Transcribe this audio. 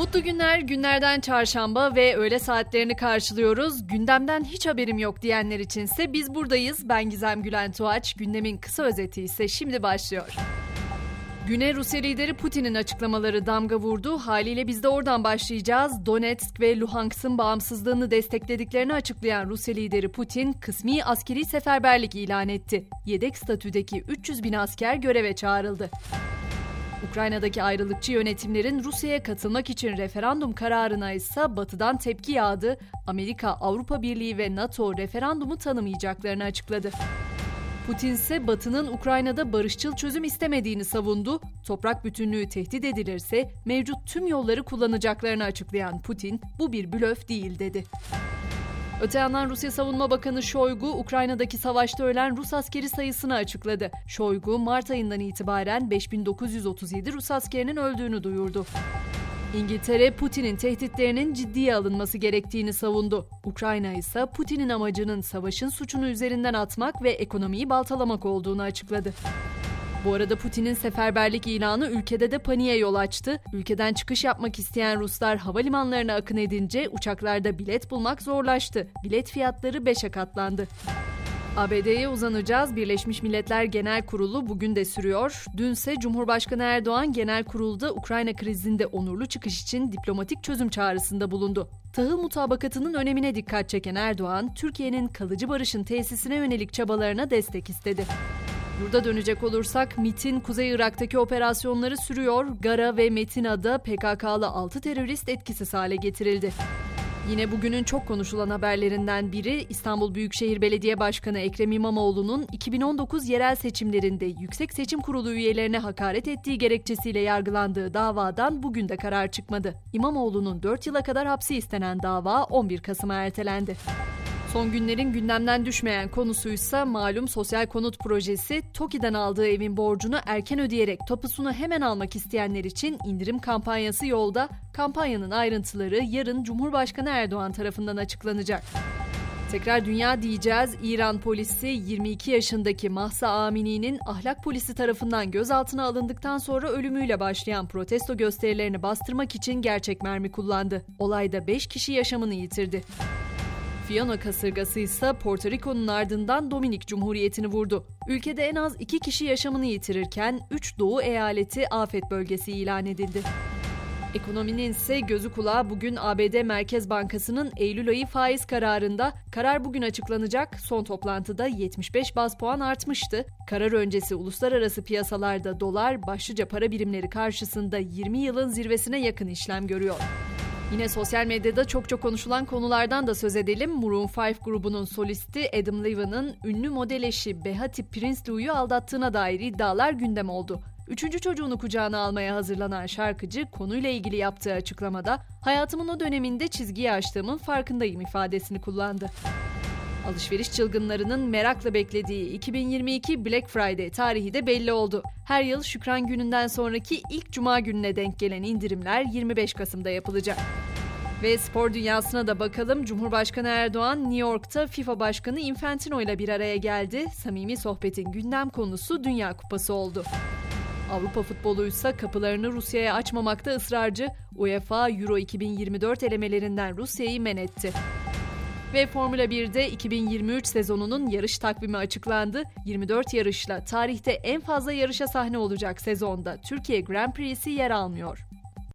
Mutlu günler, günlerden çarşamba ve öğle saatlerini karşılıyoruz. Gündemden hiç haberim yok diyenler içinse biz buradayız. Ben Gizem Gülen Tuğaç. Gündemin kısa özeti ise şimdi başlıyor. Güne Rusya lideri Putin'in açıklamaları damga vurdu. Haliyle biz de oradan başlayacağız. Donetsk ve Luhansk'ın bağımsızlığını desteklediklerini açıklayan Rusya lideri Putin, kısmi askeri seferberlik ilan etti. Yedek statüdeki 300 bin asker göreve çağrıldı. Ukrayna'daki ayrılıkçı yönetimlerin Rusya'ya katılmak için referandum kararına ise batıdan tepki yağdı. Amerika, Avrupa Birliği ve NATO referandumu tanımayacaklarını açıkladı. Putin ise Batı'nın Ukrayna'da barışçıl çözüm istemediğini savundu. Toprak bütünlüğü tehdit edilirse mevcut tüm yolları kullanacaklarını açıklayan Putin, bu bir blöf değil dedi. Öte yandan Rusya Savunma Bakanı Şoygu, Ukrayna'daki savaşta ölen Rus askeri sayısını açıkladı. Şoygu, Mart ayından itibaren 5937 Rus askerinin öldüğünü duyurdu. İngiltere, Putin'in tehditlerinin ciddiye alınması gerektiğini savundu. Ukrayna ise Putin'in amacının savaşın suçunu üzerinden atmak ve ekonomiyi baltalamak olduğunu açıkladı. Bu arada Putin'in seferberlik ilanı ülkede de paniğe yol açtı. Ülkeden çıkış yapmak isteyen Ruslar havalimanlarına akın edince uçaklarda bilet bulmak zorlaştı. Bilet fiyatları 5'e katlandı. ABD'ye uzanacağız. Birleşmiş Milletler Genel Kurulu bugün de sürüyor. Dünse Cumhurbaşkanı Erdoğan genel kurulda Ukrayna krizinde onurlu çıkış için diplomatik çözüm çağrısında bulundu. Tahıl mutabakatının önemine dikkat çeken Erdoğan, Türkiye'nin kalıcı barışın tesisine yönelik çabalarına destek istedi. Yurda dönecek olursak MIT'in Kuzey Irak'taki operasyonları sürüyor. Gara ve Metina'da PKK'lı 6 terörist etkisiz hale getirildi. Yine bugünün çok konuşulan haberlerinden biri İstanbul Büyükşehir Belediye Başkanı Ekrem İmamoğlu'nun 2019 yerel seçimlerinde Yüksek Seçim Kurulu üyelerine hakaret ettiği gerekçesiyle yargılandığı davadan bugün de karar çıkmadı. İmamoğlu'nun 4 yıla kadar hapsi istenen dava 11 Kasım'a ertelendi. Son günlerin gündemden düşmeyen konusuysa malum sosyal konut projesi TOKİ'den aldığı evin borcunu erken ödeyerek tapusunu hemen almak isteyenler için indirim kampanyası yolda. Kampanyanın ayrıntıları yarın Cumhurbaşkanı Erdoğan tarafından açıklanacak. Tekrar dünya diyeceğiz. İran polisi 22 yaşındaki Mahsa Amini'nin ahlak polisi tarafından gözaltına alındıktan sonra ölümüyle başlayan protesto gösterilerini bastırmak için gerçek mermi kullandı. Olayda 5 kişi yaşamını yitirdi. Fiona kasırgası ise Porto Rico'nun ardından Dominik Cumhuriyeti'ni vurdu. Ülkede en az iki kişi yaşamını yitirirken 3 doğu eyaleti afet bölgesi ilan edildi. Ekonominin ise gözü kulağı bugün ABD Merkez Bankası'nın Eylül ayı faiz kararında. Karar bugün açıklanacak. Son toplantıda 75 baz puan artmıştı. Karar öncesi uluslararası piyasalarda dolar başlıca para birimleri karşısında 20 yılın zirvesine yakın işlem görüyor. Yine sosyal medyada çok çok konuşulan konulardan da söz edelim. Maroon 5 grubunun solisti Adam Levine'ın ünlü model eşi Behati Prince Lou'yu aldattığına dair iddialar gündem oldu. Üçüncü çocuğunu kucağına almaya hazırlanan şarkıcı konuyla ilgili yaptığı açıklamada hayatımın o döneminde çizgiyi aştığımın farkındayım ifadesini kullandı. Alışveriş çılgınlarının merakla beklediği 2022 Black Friday tarihi de belli oldu. Her yıl Şükran Günü'nden sonraki ilk cuma gününe denk gelen indirimler 25 Kasım'da yapılacak. Ve spor dünyasına da bakalım. Cumhurbaşkanı Erdoğan New York'ta FIFA Başkanı Infantino ile bir araya geldi. Samimi sohbetin gündem konusu Dünya Kupası oldu. Avrupa futbolu ise kapılarını Rusya'ya açmamakta ısrarcı. UEFA Euro 2024 elemelerinden Rusya'yı men etti. Ve Formula 1'de 2023 sezonunun yarış takvimi açıklandı. 24 yarışla tarihte en fazla yarışa sahne olacak sezonda Türkiye Grand Prix'si yer almıyor.